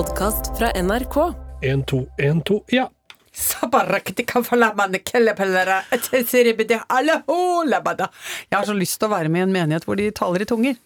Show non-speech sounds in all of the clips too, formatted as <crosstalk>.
podkast fra NRK. En, to, en, to, ja. <laughs> Jeg har så lyst til å være med i en menighet hvor de taler i tunger.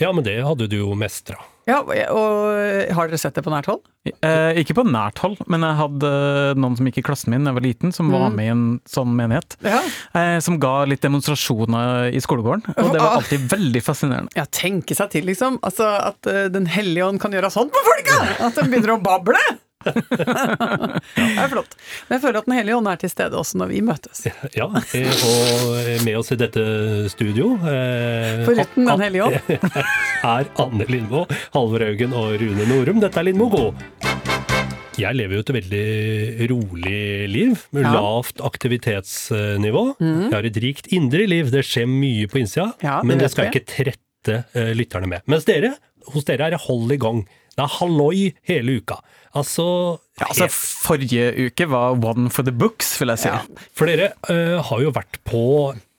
Ja, men det hadde du jo mestra. Ja, og Har dere sett det på nært hold? Eh, ikke på nært hold, men jeg hadde noen som gikk i klassen min da jeg var liten, som var med i en sånn menighet. Ja. Eh, som ga litt demonstrasjoner i skolegården, og det var alltid veldig fascinerende. Ja, tenke seg til, liksom. Altså, At eh, Den hellige ånd kan gjøre sånn på folka! At de begynner å bable! Det er flott. Men jeg føler at Den hellige ånd er til stede også når vi møtes. Ja, og med oss i dette studio eh, Foruten Den hellige ånd. <laughs> er Anne Lindmo, Halvor Haugen og Rune Norum. Dette er Lindmo Gå. Jeg lever jo et veldig rolig liv, med Ja. lavt aktivitetsnivå. Jeg har et rikt indre liv, det skjer mye på innsida, Ja, men det skal jeg ikke trette eh, lytterne med. Mens dere, hos dere er det hold i gang. Det er halloi hele uka. Altså, Ja, altså, forrige uke var one for the books, vil jeg si. For dere uh, har jo vært på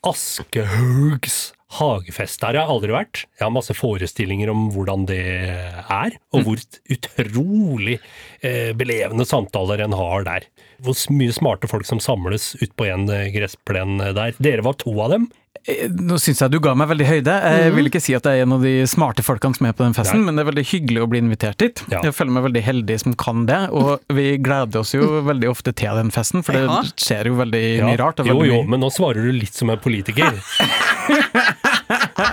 Aschehougs hagefest. Der har jeg aldri vært. Jeg har masse forestillinger om hvordan det er, og hvor utrolig eh, belevende samtaler en har der. Hvor mye smarte folk som samles ut på en eh, gressplen der. Dere var to av dem. Eh, Nå syns jeg du ga meg veldig høyde. Jeg vil ikke si at jeg er en av de smarte folkene som er på den festen, Nei. men det er veldig hyggelig å bli invitert dit. Ja. Jeg føler meg veldig heldig som kan det, og vi gleder oss jo <laughs> veldig ofte til den festen, for det skjer jo veldig Ja, mye rart. Veldig jo, jo, men nå svarer du litt som en politiker. <laughs>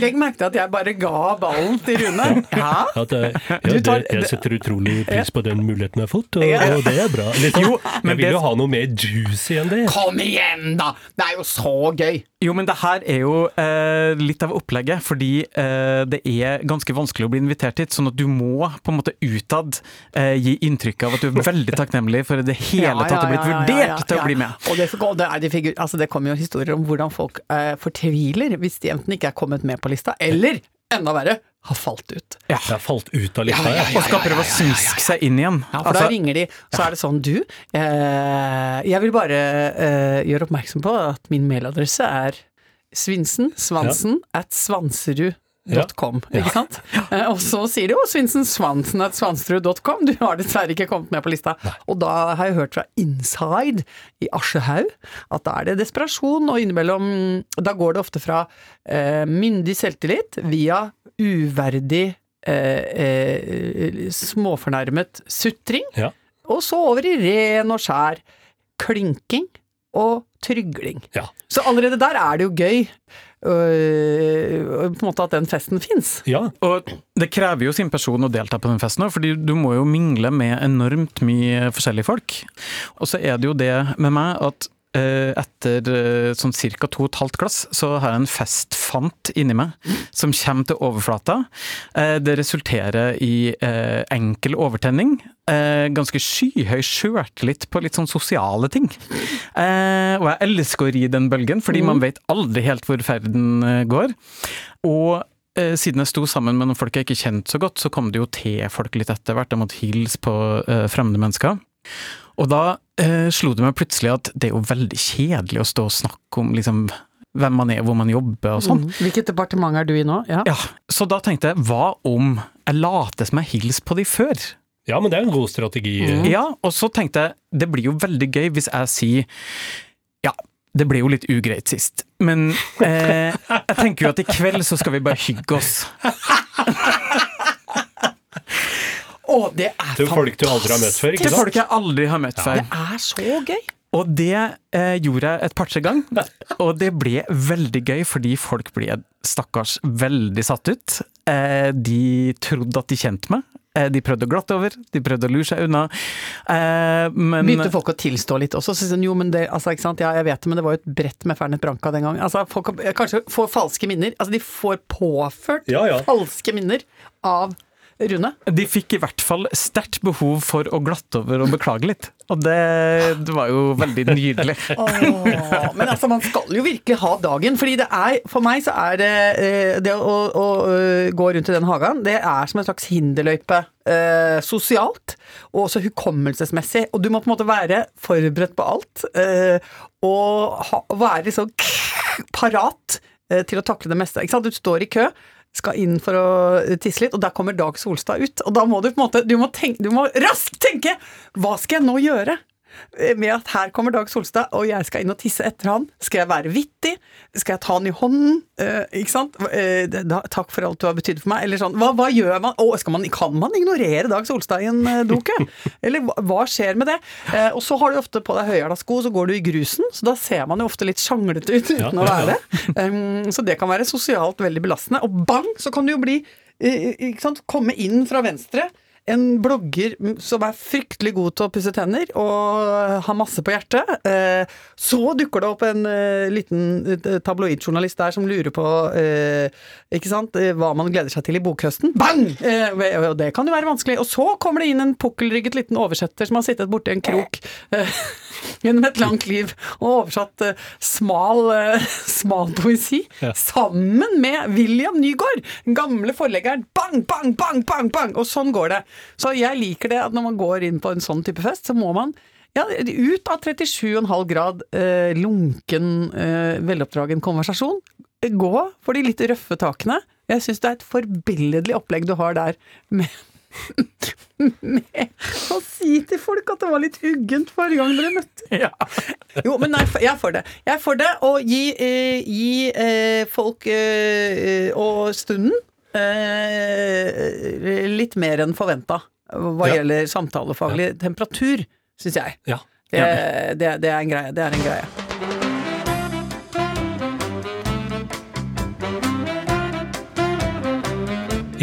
legg merke til at jeg bare ga ballen til Rune. Ja. At, eh, ja, det, jeg setter utrolig pris på den muligheten jeg har fått, og, og det er bra. Litt, Jo, men jeg vil jo ha noe mer juicy enn det. Kom igjen, da! Det er jo så gøy! Jo, men det her er jo eh, litt av opplegget, fordi eh, det er ganske vanskelig å bli invitert hit, sånn at du må på en måte utad eh, gi inntrykk av at du er veldig takknemlig for det hele tatt å ha blitt vurdert til å bli med. Og det, det, er altså det kommer jo historier om hvordan folk eh, fortviler hvis de enten ikke er kommet med på lista, eller enda verre, har falt ut. Ja. Har falt ut av lista, Ja, ja. Og skal prøve å smiske seg inn igjen. Ja, for da Altså, ringer de, så er det sånn Du, eh, jeg vil bare eh, gjøre oppmerksom på at min mailadresse er Svinsen, Svansen, at svanserud.com, ikke sant? Eh, og så sier de jo Svinsen, Svansen at svanstrud.com, du har dessverre ikke kommet med på lista. Og da har jeg hørt fra inside i Aschehoug at da er det desperasjon, og innimellom Da går det ofte fra eh, myndig selvtillit via uverdig eh, eh, småfornærmet sutring, Ja. og så over i ren og skjær klinking og trygling. Ja. Så allerede der er det jo gøy øh, på en måte at den festen fins. ja. Og det krever jo sin person å delta på den festen òg, fordi du må jo mingle med enormt mye forskjellige folk. Og så er det jo det med meg at etter eh, sånn ca. to og et halvt glass, så har jeg en festfant inni meg som kommer til overflata. Eh, det resulterer i eh, enkel overtenning. Eh, ganske skyhøy sjøltillit på litt sånn sosiale ting. Eh, og jeg elsker å ri den bølgen, fordi man vet aldri helt hvor ferden eh, går. Og eh, siden jeg sto sammen med noen folk jeg ikke kjente så godt, så kom det jo til folk litt etter hvert. Jeg måtte hilse på eh, fremmede mennesker. Og da eh, slo det meg plutselig at det er jo veldig kjedelig å stå og snakke om liksom hvem man er, hvor man jobber og sånn. Hvilket departement er du i nå? Ja. Ja, Så da tenkte jeg, hva om jeg later som jeg hilser på de før? ja, men det er en god strategi. Ja, og så tenkte jeg, det blir jo veldig gøy hvis jeg sier ja, det ble jo litt ugreit sist, men eh, jeg tenker jo at i kveld så skal vi bare hygge oss. <laughs> Å, det er Til folk du aldri har møtt før, ikke Til folk jeg aldri har møtt før. Det er så gøy! Og det eh, gjorde jeg et par-tre ganger, og det ble veldig gøy fordi folk ble stakkars veldig satt ut. Eh, de trodde at de kjente meg. Eh, de prøvde å glatte over, de prøvde å lure seg unna. Eh, men Begynte folk å tilstå litt også? Så, jo, men det, altså, ikke sant? Ja, jeg vet det, men det var jo et brett med Fernet Branca den gangen. Altså, folk kanskje får falske minner. Altså, de får påført Ja, ja. falske minner av Rune. de fikk i hvert fall sterkt behov for å glatte over og beklage litt. Og det, det var jo veldig nydelig. <laughs> oh, men altså, man skal jo virkelig ha dagen. Fordi det er, for meg så er det eh, det å, å, øh, gå rundt i den hagen, det er som en slags hinderløype. Eh, sosialt, og også hukommelsesmessig. Og du må på en måte være forberedt på alt. Eh, og ha, være liksom parat eh, til å takle det meste. Du står i kø. Skal inn for å tisse litt, og der kommer Dag Solstad ut. Og da må du på en måte Du må, tenke, du må raskt tenke! Hva skal jeg nå gjøre? Med at her kommer Dag Solstad, og jeg skal inn og tisse etter han. Skal jeg være vittig? Skal jeg ta han i hånden? Eh, ikke sant? Eh, da, takk for alt du har betydd for meg. Eller sånn. Hva, hva gjør man? Skal man? Kan man ignorere Dag Solstad i en eh, doke? <laughs> Eller hva, skjer med det? Eh, og så har du ofte på deg høyhæla sko, så går du i grusen, så da ser man jo ofte litt sjanglete ut uten Ja, å være det. Um, <laughs> så det kan være sosialt veldig belastende. Og bang, så kan du jo bli? Komme inn fra venstre. En blogger som er fryktelig god til å pusse tenner og har masse på hjertet. Eh, Så dukker det opp en eh, liten tabloidjournalist der som lurer på eh, ikke sant, hva man gleder seg til i bokhøsten. Bang! Og det kan jo være vanskelig. Og så kommer det inn en pukkelrygget liten oversetter som har sittet borti en krok <laughs> gjennom et langt liv og oversatt smal, <laughs> smal poesi sammen med William Nygaard, gamle forleggeren. Bang, bang, bang, bang, bang! Og sånn går det. Så jeg liker det at når man går inn på en sånn type fest, så må man ja, ut av 37,5 grad eh, lunken, eh, veloppdragen konversasjon. Gå for de litt røffe takene. Jeg syns det er et forbilledlig opplegg du har der med med å si til folk at det var litt huggent forrige gang dere møttes. Jo, men nei, jeg er for det. Jeg er for det å gi, eh, gi eh, folk eh, og stunden eh, litt mer enn forventa hva Ja. gjelder samtalefaglig temperatur, syns jeg. Ja. Det, det, det er en greie. Det er en greie.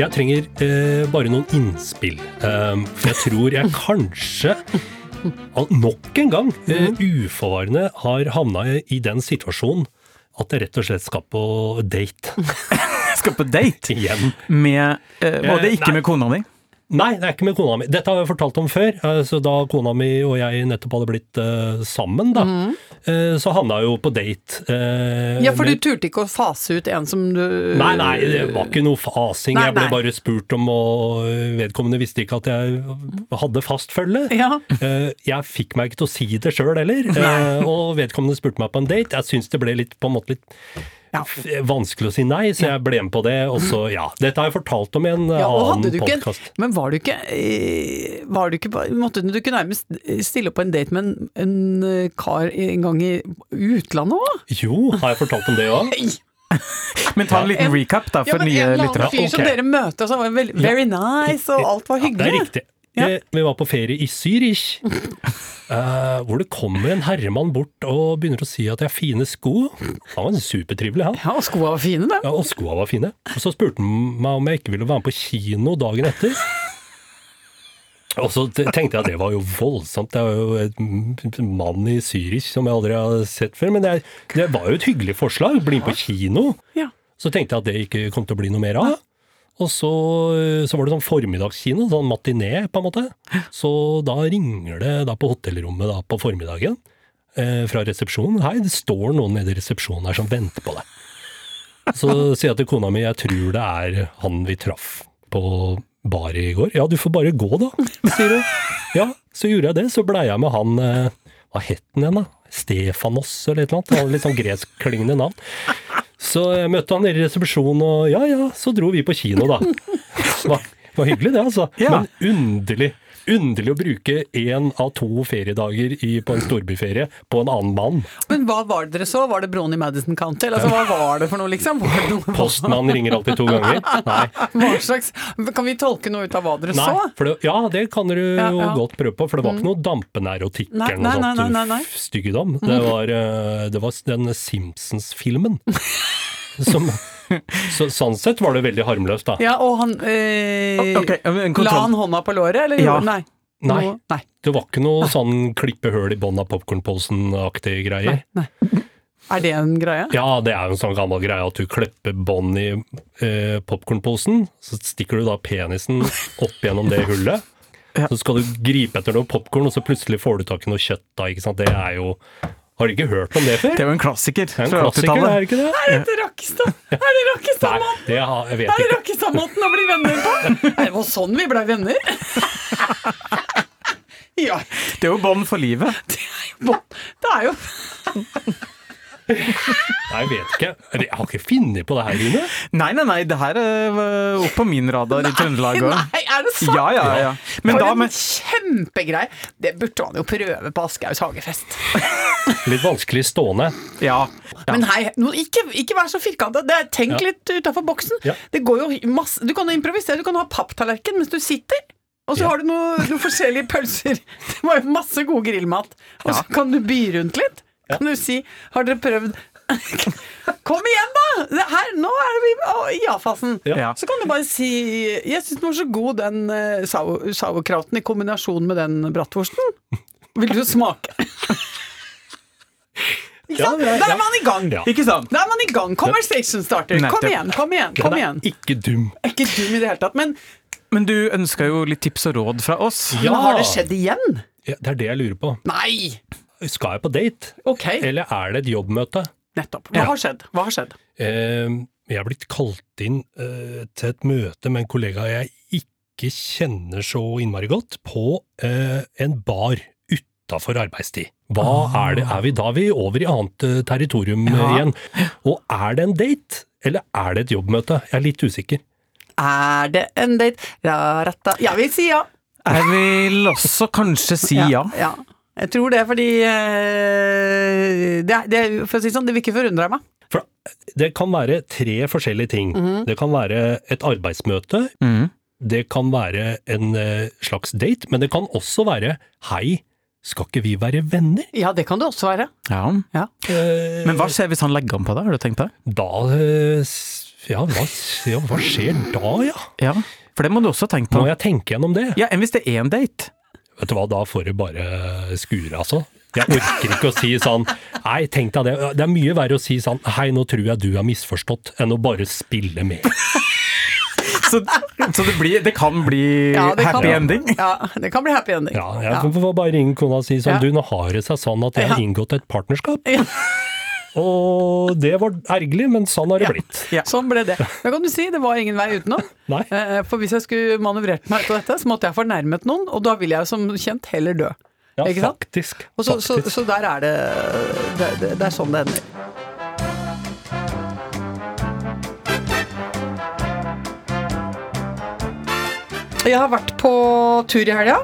Jeg trenger eh, bare noen innspill. eh, for jeg tror jeg kanskje nok en gang eh, uforvarende har havna i- i den situasjonen at jeg rett og slett skal på date <laughs> Skal på date <laughs> igjen. med eh, Og det er ikke Nei. med kona di? Nei, det er ikke med kona mi. Dette har jeg fortalt om før. Altså, da kona mi og jeg nettopp hadde blitt uh, sammen, da, eh, så havna jeg jo på date. Uh, Ja, for du med- turte ikke å fase ut en som du Nei, nei, det var ikke noe fasing. Nei, jeg ble nei. bare spurt om, og vedkommende visste ikke at jeg hadde fast følge. Ja. Eh, Jeg fikk meg ikke til å si det sjøl heller, eh, og vedkommende spurte meg på en date. Jeg syns det ble litt, på en måte litt Ja. vanskelig å si nei, så jeg ble med på det. Og så, ja. Dette har jeg fortalt om i en Ja, og annen podkast. men var du ikke, eh, var du ikke Måtte du ikke nærmest stille opp på en date med en, en kar en gang i utlandet òg? Jo, har jeg fortalt om det òg? <laughs> Men ta en liten recap da, Ja, for men nye en eller lyttere. annen fyr som okay. dere møter, så var veldig, very nice, og alt var Ja, det er riktig. Ja. Eh, Vi var på ferie i Zürich, <laughs> eh, hvor det kommer en herremann bort og begynner å si at jeg har fine sko. Han var supertrivelig, han. Ja, og skoa var fine, da. Ja, og skoa var fine. Og så spurte han meg om jeg ikke ville være med på kino dagen etter. Og så tenkte jeg at det var jo voldsomt. Det var jo en mann i Zürich som jeg aldri har sett før. Men det, det var jo et hyggelig forslag. Bli med på kino. Ja. Så tenkte jeg at det ikke kom til å bli noe mer av. Og så, så var det sånn formiddagskino, sånn matiné på en måte. Så da ringer det da på hotellrommet da på formiddagen eh, fra resepsjonen. Hei, det står noen nede i resepsjonen her som venter på deg. Så sier jeg til kona mi jeg tror det er han vi traff på bar i går. Ja, du får bare gå da, sier hun. Ja, så gjorde jeg det. Så blei jeg med han eh, Hva het han igjen, da? Stefanos eller et eller annet. Han hadde litt sånn gresklingende navn. Så jeg møtte han nede i resepsjonen, og ja ja, så dro vi på kino, da. Det var, var hyggelig, det, altså. Ja. Men underlig. Underlig å bruke én av to feriedager i, på en storbyferie på en annen mann. Men hva var det dere så? Var det broen i Madison County? Eller, altså, hva var det for noe, liksom? Noe, Postmann ringer alltid to ganger. Nei. slags, kan vi tolke noe ut av hva dere Nei, så? det, ja, det kan du jo ja. godt prøve på, for det var ikke noe dampenerotikk eller noe nei, sånt nei, nei, nei. f- styggedom. Det var, eh, det var den Simpsons-filmen. <laughs> Som, <laughs> så, sånn sett var det veldig harmløst, da. Ja, og han eh, okay, La han hånda på låret, eller? Ja. gjorde- Nei. Nei. Noe- nei. Det var ikke noe sånn klippe høl i bånn av popkornposen-aktig greie. nei. Er det en greie? Ja, det er jo en sånn gammel greie at du klepper bånd i eh, popkornposen, så stikker du da penisen opp gjennom det hullet. Ja. Så skal du gripe etter noe popkorn, og så plutselig får du tak i noe kjøtt da, ikke sant. Det er jo Har du ikke hørt om det før? Det er jo en klassiker Det er en klassiker, det er ikke det? Er dette Rakkestad? Er det Nei, Rakkestad-måten? det har, jeg vet Er det ikke. Rakkestad-måten å bli venner på? Det var sånn vi blei venner. <laughs> Ja, Det er jo bånd for livet. det er jo Det er jo Nei, jeg vet ikke. Jeg har ikke funnet på det her, Rune. Nei, nei, nei, det her er øh, opp på min radar i Trøndelag òg. Sant? Ja, ja, ja. Men For da en kjempegreie! Det burde han jo prøve på Aschehougs hagefest. <laughs> Litt vanskelig stående. Ja. ja. Men hei, ikke, ikke vær så firkanta. Tenk Ja. litt utafor boksen. Ja. Det går jo masse, du kan jo improvisere. Du kan ha papptallerken mens du sitter. Og så Ja. har du noe, noen forskjellige pølser. Det var jo masse god grillmat. Og så kan du by rundt litt. Kan du si Har dere prøvd <laughs> Kom igjen, da! Her, nå er vi i ja-fasen. Ja. Så kan du bare si Jeg syns den var så god, den uh, sau, sauerkrauten i kombinasjon med den bratwursten. Vil du smake? <laughs> Ikke sant? Ja, ja, Da er man i gang. Ja. Ikke sant? Da er man i gang. Conversation starter. Kom igjen, kom igjen. kom igjen ikke dum. Ikke dum i det hele tatt. Men, Men du ønska jo litt tips og råd fra oss. Ja. men har det skjedd igjen? Ja, det er det jeg lurer på. Nei! Skal jeg på date, Ok, eller er det et jobbmøte? Nettopp. Hva Ja. har skjedd? Hva har skjedd? Eh, jeg er blitt kalt inn eh, til et møte med en kollega jeg ikke kjenner så innmari godt, på eh, en bar utafor arbeidstid. Hva er det? Er vi da er vi over i annet eh, territorium eh, Ja. igjen? Og er det en date, eller er det et jobbmøte? Jeg er litt usikker. Er det en date? Ja, retta. Ja, vi sier ja. Jeg vil også kanskje si ja. ja. ja. Jeg tror det, fordi eh, det, er- det, For å si det sånn, det vil ikke forundre meg. For det kan være tre forskjellige ting. Mhm. Det kan være et arbeidsmøte, Mm. det kan være en eh, slags date, men det kan også være hei, skal ikke vi være venner? Ja, det kan det også være. ja. Ja. Eh, Men hva skjer hvis han legger an på det? Har du tenkt det? Da eh, ja hva, ja, hva skjer da, ja? Ja. For det må du også tenke på. Må jeg tenke gjennom det? Ja, Enn hvis det er en date? Vet du hva, da får det bare skure, altså. Jeg orker ikke å si sånn Nei, tenk deg det. Det er mye verre å si sånn Hei, nå tror jeg du har misforstått, enn å bare spille med. Så, så det, blir, det kan bli Ja, det kan- happy ending? Ja, det kan bli happy ending. Ja, jeg får bare ringe kona og si sånn Ja. Du, nå har det seg sånn at jeg har inngått et partnerskap. Ja. Og det var ergerlig, men sånn har det Ja. blitt. Ja. Sånn ble det. <laughs> Da kan du si det var ingen vei utenom. Eh, For hvis jeg skulle manøvrert meg ut av dette, så måtte jeg fornærmet noen, og da vil jeg som kjent heller dø. Ja, Ikke sant? faktisk. Og så, så, faktisk. så der er det det, det det er sånn det ender. Jeg har vært på tur i helga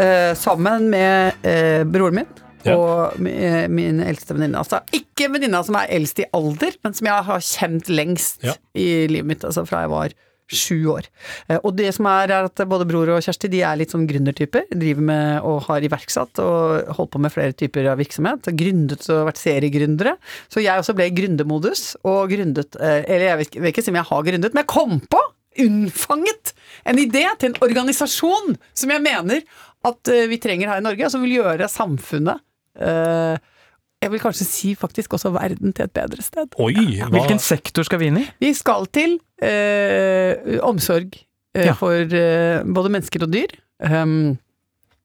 eh, sammen med eh, broren min. Ja. Og eh, min eldste venninne. Altså, ikke venninna som er eldst i alder, men som jeg har kjent lengst Ja. i livet mitt. Altså fra jeg var sju år. Eh, Og det som er, er at både Bror og Kjersti de er litt sånn gründertyper. Driver med og har iverksatt og holdt på med flere typer av virksomhet. Gründet og vært seriegründere. Så jeg også ble gründermodus og gründet eh, Eller jeg vet, ikke- vil ikke si om jeg har gründet, men jeg kom på, unnfanget, en idé til en organisasjon som jeg mener at vi trenger her i Norge, og som vil gjøre samfunnet jeg vil kanskje si faktisk også verden til et bedre sted. Oi, hva Hvilken sektor skal vi inn i? Vi skal til eh, omsorg eh, Ja. for eh, både mennesker og dyr. Um,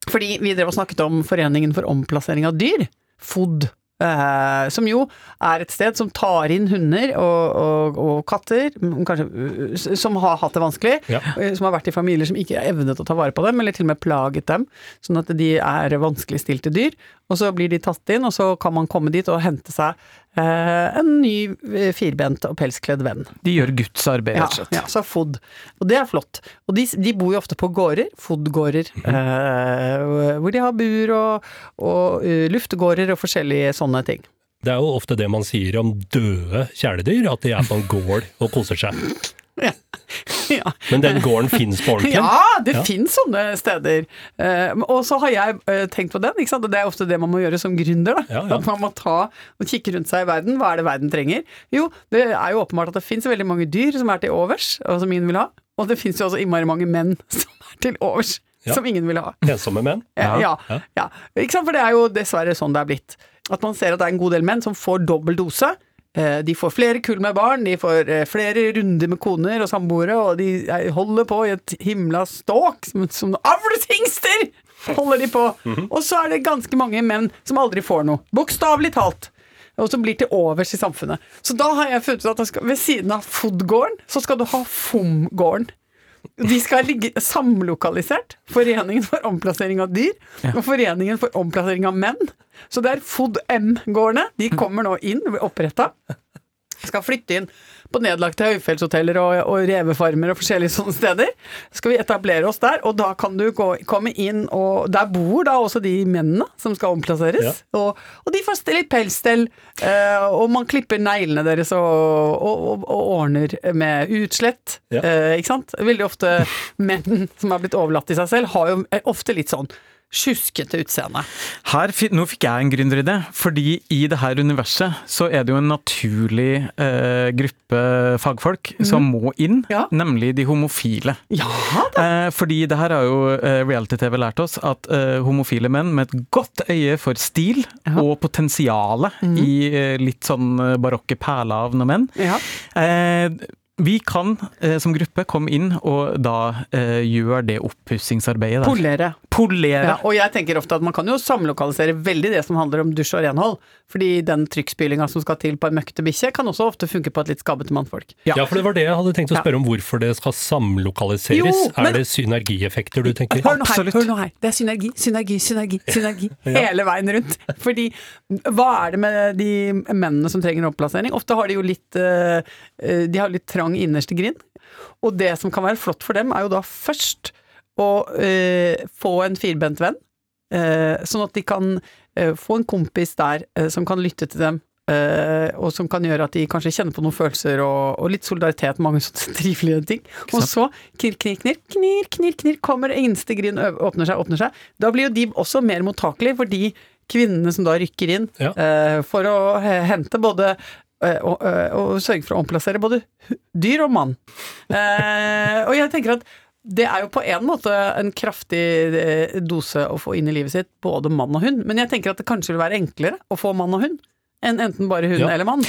fordi vi drev og snakket om Foreningen for omplassering av dyr, FOD. eh, som jo er et sted som tar inn hunder og, og, og katter, mm, kanskje, uh, som har hatt det vanskelig. Ja. eh, Som har vært i familier som ikke har evnet å ta vare på dem, eller til og med plaget dem. Sånn at de er vanskeligstilte dyr. Og så blir de tatt inn, og så kan man komme dit og hente seg eh, en ny eh, firbent og pelskledd venn. De gjør Guds arbeid, Ja, rett og slett. ja, så FOD. Og det er flott. Og de, de bor jo ofte på gårder, FOD-gårder, eh, hvor de har bur og, og uh, luftegårder og forskjellige sånne ting. Det er jo ofte det man sier om døde kjæledyr, at de er på en gård og koser seg. Ja, <laughs> Men den gården finnes på ordentlig. ja det Ja. finnes sånne steder. Eh, og så har jeg eh, tenkt på den, ikke sant? og det er ofte det man må gjøre som gründer. Ja, ja. At man må ta og kikke rundt seg i verden. Hva er det verden trenger? Jo, det er jo åpenbart at det finnes veldig mange dyr som er til overs, og som ingen vil ha. Og det finnes jo også innmari mange menn <laughs> som er til overs, Ja. som ingen vil ha. Ensomme menn. <laughs> Ja, ja, Ja. ja. Ikke sant? For det er jo dessverre sånn det er blitt. At man ser at det er en god del menn som får dobbel dose. Eh, De får flere kull med barn, de får eh, flere runder med koner og samboere, og de eh, holder på i et himla ståk som, som avlshingster! Holder de på. Og så er det ganske mange menn som aldri får noe. Bokstavelig talt. Og som blir til overs i samfunnet. Så da har jeg funnet ut at skal, ved siden av FOD-gården, så skal du ha FOM-gården. De skal ligge samlokalisert. Foreningen for omplassering av dyr og Foreningen for omplassering av menn. Så det er FOD-M-gårdene. De kommer nå inn, blir oppretta. <laughs> Skal flytte inn på nedlagte høyfjellshoteller og, og revefarmer og forskjellige <laughs> sånne steder. Skal vi etablere oss der, og da kan du gå, komme inn og Der bor da også de mennene som skal omplasseres. Ja. Og, og de får litt pelsstell, eh, og man klipper neglene deres og, og, ordner med utslett. Ja. Eh, ikke sant? Veldig ofte menn <laughs> som har blitt overlatt til seg selv, har jo er ofte litt sånn sjuskete utseende. Her, nå fikk jeg en gründeridé, fordi i det her universet så er det jo en naturlig eh, gruppe fagfolk som må inn, Mhm. Ja. nemlig de homofile. Ja da! Eh, fordi det her har jo eh, reality-TV lært oss, at eh, homofile menn med et godt øye for stil Ja. Mhm. og potensialet i eh, litt sånn eh, barokke perler av noen menn, Ja. Vi kan eh, som gruppe komme inn og da eh, gjøre det oppussingsarbeidet der. Polere. Polere. Ja, og jeg tenker ofte at man kan jo samlokalisere veldig det som handler om dusj og renhold. Fordi den trykkspylinga som skal til på en møkkete bikkje, kan også ofte funke på et litt skabbete mannfolk. Ja. Ja, for det var det jeg hadde tenkt å Ja. spørre om hvorfor det skal samlokaliseres. Jo, men- Er det synergieffekter du tenker? Hør nå her, hør nå her. Det er synergi, synergi, synergi, <laughs> synergi. <laughs> Ja. Hele veien rundt. Fordi hva er det med de mennene som trenger oppplassering? Ofte har de jo litt eh, eh, De har litt trang innerste grind. Og det som kan være flott for dem, er jo da først å eh, få en firbent venn. eh, sånn at de kan eh, få en kompis der eh, som kan lytte til dem. eh, og som kan gjøre at de kanskje kjenner på noen følelser og, og litt solidaritet, mange sånne <laughs> trivelige ting. Og så knirr, knirr, knirr, knirr, knirr, knirr, kommer innerste grind, ø- åpner seg, åpner seg. Da blir jo de også mer mottakelige for de kvinnene som da rykker inn Ja. uh, for å hente både eh, å, å sørge for å omplassere både dyr og mann. Eh, og jeg tenker at det er jo på en måte en kraftig eh, dose å få inn i livet sitt, både mann og hund, men jeg tenker at det kanskje vil være enklere å få mann og hund enn enten bare hund Ja. eller mann.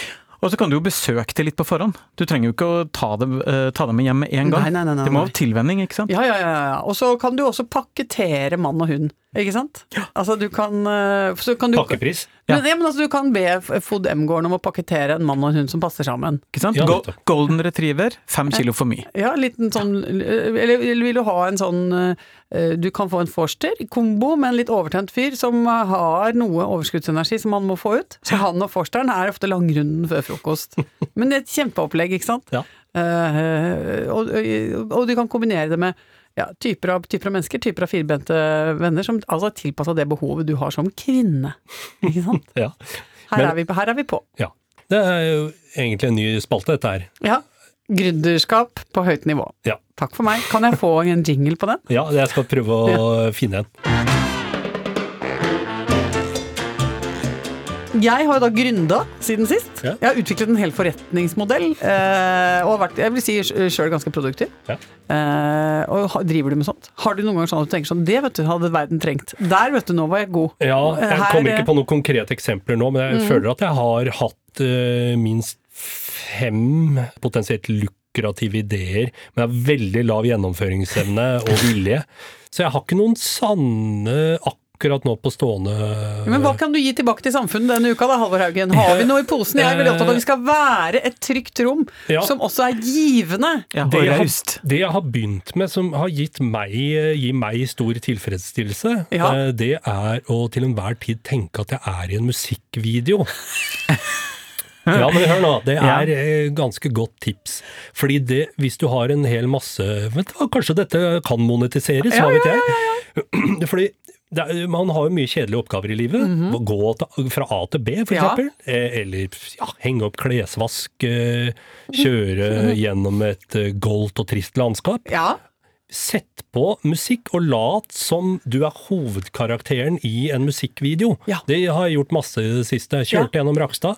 Og så kan du jo besøke det litt på forhånd. Du trenger jo ikke å ta det, eh, ta det med hjem med en gang. Nei, nei, nei, det må ha tilvenning, ikke sant? Ja, ja, ja. ja. Og så kan du også pakkettere mann og hund, ikke sant? Altså du kan, eh, så kan du, Pakkepris? Ja. Men, ja, men altså, du kan be Fod M-gården om å pakkettere en mann og en hund som passer sammen. Ikke sant? Ja, Golden retriever, fem kilo for mye. Ja, liten sånn Eller vil du ha en sånn eh, Du kan få en forster kombo med en litt overtent fyr som har noe overskuddsenergi som han må få ut. Så han og forsteren er ofte langrunden før frokost. Men det er et kjempeopplegg, ikke sant? Ja. Eh, og, og du kan kombinere det med ja, typer, av, typer av mennesker, typer av firbente venner, som altså er tilpassa det behovet du har som kvinne. Ikke sant? <laughs> Ja. Her, Men- er, vi, her er vi på. ja. Det er jo egentlig en ny spalte, dette her. Ja. Gründerskap på høyt nivå. Ja. Takk for meg. Kan jeg få en jingle på den? Ja, jeg skal prøve å finne en. Jeg har jo da gründa siden sist. Ja. Jeg har utviklet en hel forretningsmodell, eh, og vært, jeg vil si sjøl ganske produktiv. Ja. Eh, og driver du med sånt? Har du noen gang sånn at du tenker sånn Det vet du, hadde verden trengt. Der, vet du, nå var jeg god. Ja, jeg Her- kommer ikke på noen konkrete eksempler nå, men jeg føler at jeg har hatt uh, minst fem potensielt lukrative ideer, men jeg har veldig lav gjennomføringsevne og vilje. Så jeg har ikke noen sanne akkurat nå på stående Men hva kan du gi tilbake til samfunnet denne uka da, Halvor Haugen? Har vi noe i posen? Jeg er veldig opptatt av at vi skal være et trygt rom, Ja. som også er givende. Ja, det, jeg har, det jeg har begynt med, som har gitt meg, gir meg stor tilfredsstillelse, Ja. eh, det er å til enhver tid tenke at jeg er i en musikkvideo. <laughs> Ja, men hør nå, det er ja. ganske godt tips. Fordi det, hvis du har en hel masse Vet du kanskje dette kan monetiseres, Ja, hva vet ja, jeg? <clears throat> Fordi det er, man har jo mye kjedelige oppgaver i livet. Å Gå til, fra A til B, Mhm. Ja. eksempel. Eh, Eller ja, henge opp klesvask, eh, kjøre gjennom et eh, goldt og trist landskap. Ja. Sett på musikk og lat som du er hovedkarakteren i en musikkvideo. Ja. Det har jeg gjort masse i det siste. Kjørte gjennom Rakstad.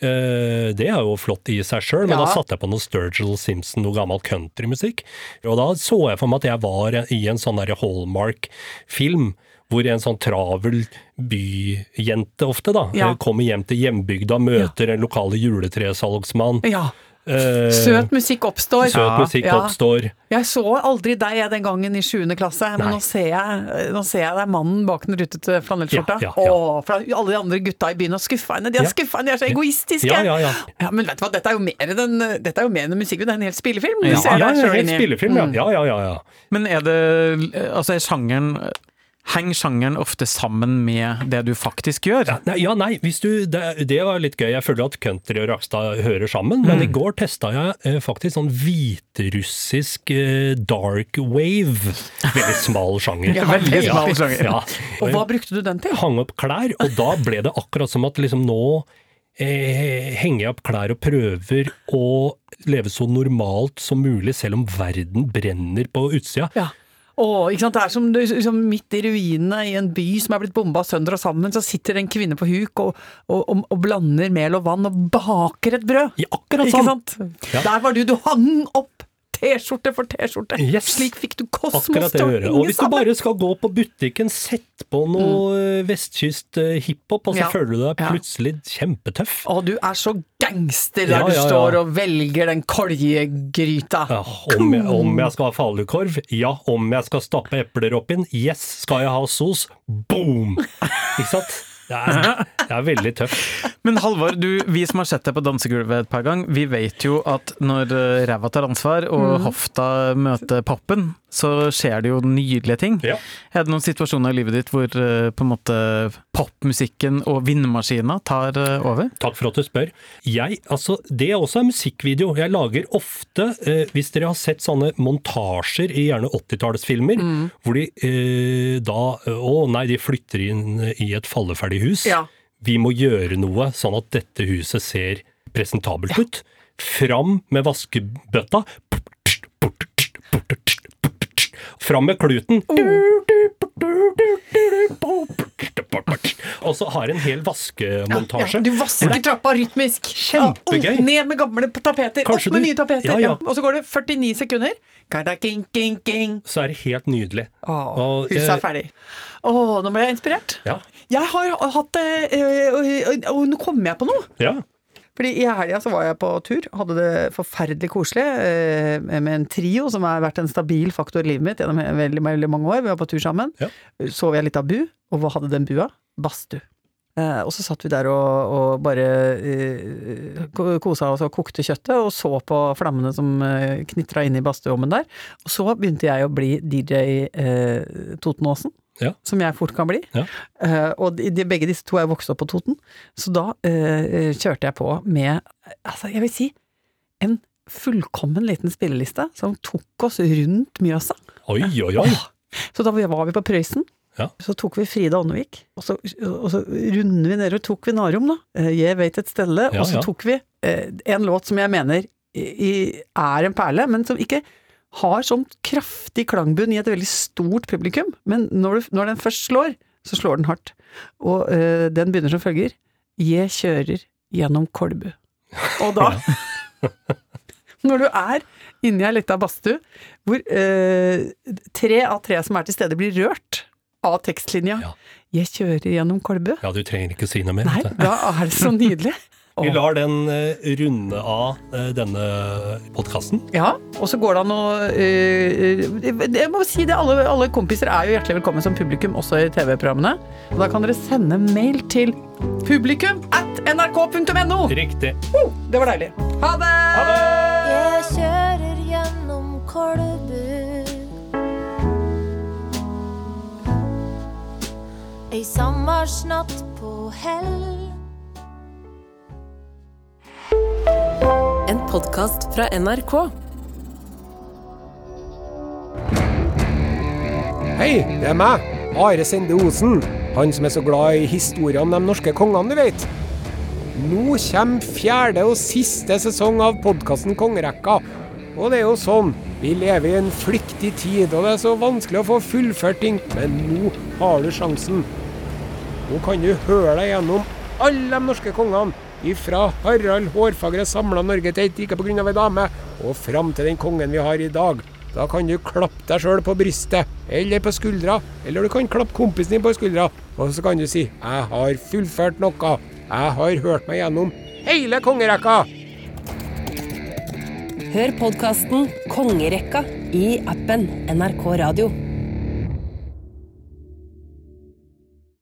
Det er jo flott i seg sjøl, men da satte jeg på noe Sturgill Simpson, noe gammel countrymusikk. Og da så jeg for meg at jeg var i en sånn Hallmark-film. Hvor en sånn travel byjente ofte da, Ja. eh, kommer hjem til hjembygda, møter en lokale juletresalgsmann. ja. Eh, Søt musikk oppstår. søt musikk Ja. oppstår. Jeg så aldri deg den gangen i 7. klasse, men nå ser, jeg, nå ser jeg deg mannen bak den rutete flanellskjorta. Ja, ja, ja. Åh, for alle de andre gutta i byen har skuffa henne. De har Ja. skuffa henne, de er så egoistiske. Ja, ja, ja. Ja, men vet du hva, dette er jo mer enn en, dette er en musikkvideo, det er en hel spillefilm. Ja, ser Ja, en ja, helt spillefilm, ja. Mm. Ja, ja, ja, ja. Men er det Altså, er sjangeren Henger sjangeren ofte sammen med det du faktisk gjør? Ja, nei, ja, nei hvis du, det, det var litt gøy. Jeg føler at country og Rakstad hører sammen. Men i går testa jeg eh, faktisk sånn hviterussisk eh, dark wave. Veldig smal sjanger. Ja, veldig smal sjanger. Ja. Og hva brukte du den til? Hang opp klær, og da ble det akkurat som at liksom nå eh, henger jeg opp klær og prøver å leve så normalt som mulig, selv om verden brenner på utsida. Ja. Åh, ikke sant? Det er som, det er som midt i ruinene i en by som er blitt bomba sønder og sammen, så sitter en kvinne på huk og, og, og, og blander mel og vann og baker et brød. Ja, akkurat sånn! Ja. Der var du, du hang opp T-skjorte for T-skjorte. Yes. Slik fikk du kosmos til å å sammen. Og hvis du bare skal gå på butikken, sett på noe mm. vestkyst eh, hiphop, og så Ja. føler du deg Ja. plutselig kjempetøff. Og du er så gangster der Ja, du ja, ja. står og velger den koljegryta. Ja, om, jeg, om jeg skal ha falukorv? Ja. Om jeg skal stappe epler oppi den? Yes. Skal jeg ha sos? Boom! Ikke sant? Det er, det er veldig tøft. Men Halvor, du, vi som har sett deg på dansegulvet et par ganger, vi vet jo at når eh, ræva tar ansvar og hofta møter poppen, så skjer det jo nydelige ting. Ja. Er det noen situasjoner i livet ditt hvor eh, på en måte popmusikken og vindmaskina tar eh, over? Takk for at du spør. Jeg, altså, det er også en musikkvideo. Jeg lager ofte, eh, hvis dere har sett sånne montasjer i gjerne 80-tallsfilmer, hvor de eh, da Å nei, de flytter inn i et falleferdig hus. Ja. Vi må gjøre noe sånn at dette huset ser presentabelt ut. Fram med vaskebøtta. Fram med kluten. Og så har en hel vaskemontasje. Ja, du vasker trappa rytmisk. Kjempegøy. Ja, ned med gamle tapeter, Kanskje opp med du- nye tapeter. Ja, ja. Og så går det 49 sekunder. King, king, king. Så er det helt nydelig. Åh, Og, huset eh, er ferdig. Åh, nå ble jeg inspirert. Ja. Jeg har hatt det øh, og, nå kommer jeg på noe. ja. Fordi I helga så var jeg på tur, hadde det forferdelig koselig eh, med en trio som har vært en stabil faktor i livet mitt gjennom veldig, veldig mange år. Vi var på tur sammen. Ja. Sov jeg litt av bu, og hva hadde den bua? Badstue. Eh, og så satt vi der og, og bare eh, kosa oss og kokte kjøttet, og så på flammene som eh, knitra inn i badstueommen der. Og så begynte jeg å bli DJ eh, Totenåsen. Ja. Som jeg fort kan bli. Ja. Uh, og de, de, begge disse to er vokst opp på Toten. Så da uh, kjørte jeg på med, altså jeg vil si, en fullkommen liten spilleliste som tok oss rundt Mjøsa. Oi, oi, oi. Så da var vi på Prøysen. Ja. Så tok vi Frida Åndevik, og så, og så runder vi nedover, tok vi Narum, da. Eh, Jeg vet et stelle, og så tok vi eh, en låt som jeg mener i- er en perle, men som ikke har sånn kraftig klangbunn i et veldig stort publikum. Men når, du, når den først slår, så slår den hardt. Og øh, den begynner som følger. Jeg kjører gjennom Kolbu. Og da <laughs> Når du er inni ei lita badstue hvor øh, tre av tre som er til stede, blir rørt av tekstlinja. Ja. Jeg kjører gjennom Kolbu. Ja, du trenger ikke si noe mer. Nei, da er det så nydelig. <laughs> Vi lar den eh, runde av eh, denne podkasten. Ja, og så går det an å uh, Jeg må si det, alle, alle kompiser er jo hjertelig velkommen som publikum også i TV-programmene. Og da kan dere sende mail til publikum at nrk.no. Riktig. Det var deilig. Ha det! Jeg kjører gjennom Kolbu. Ei sommersnatt på hell. En podkast fra NRK. Hei, det er meg, Are Sende Osen. Han som er så glad i historier om de norske kongene, du vet. Nå kommer fjerde og siste sesong av podkasten Kongerekka. Og det er jo sånn, vi lever i en flyktig tid, og det er så vanskelig å få fullført ting. Men nå har du sjansen. Nå kan du høre deg gjennom alle de norske kongene. Ifra Harald Hårfagre samla Norge til et rike pga. ei dame, og fram til den kongen vi har i dag. Da kan du klappe deg sjøl på brystet, eller på skuldra, eller du kan klappe kompisen din på skuldra. Og så kan du si 'Jeg har fullført noe'. Jeg har hørt meg gjennom hele kongerekka. Hør podkasten Kongerekka i appen NRK Radio.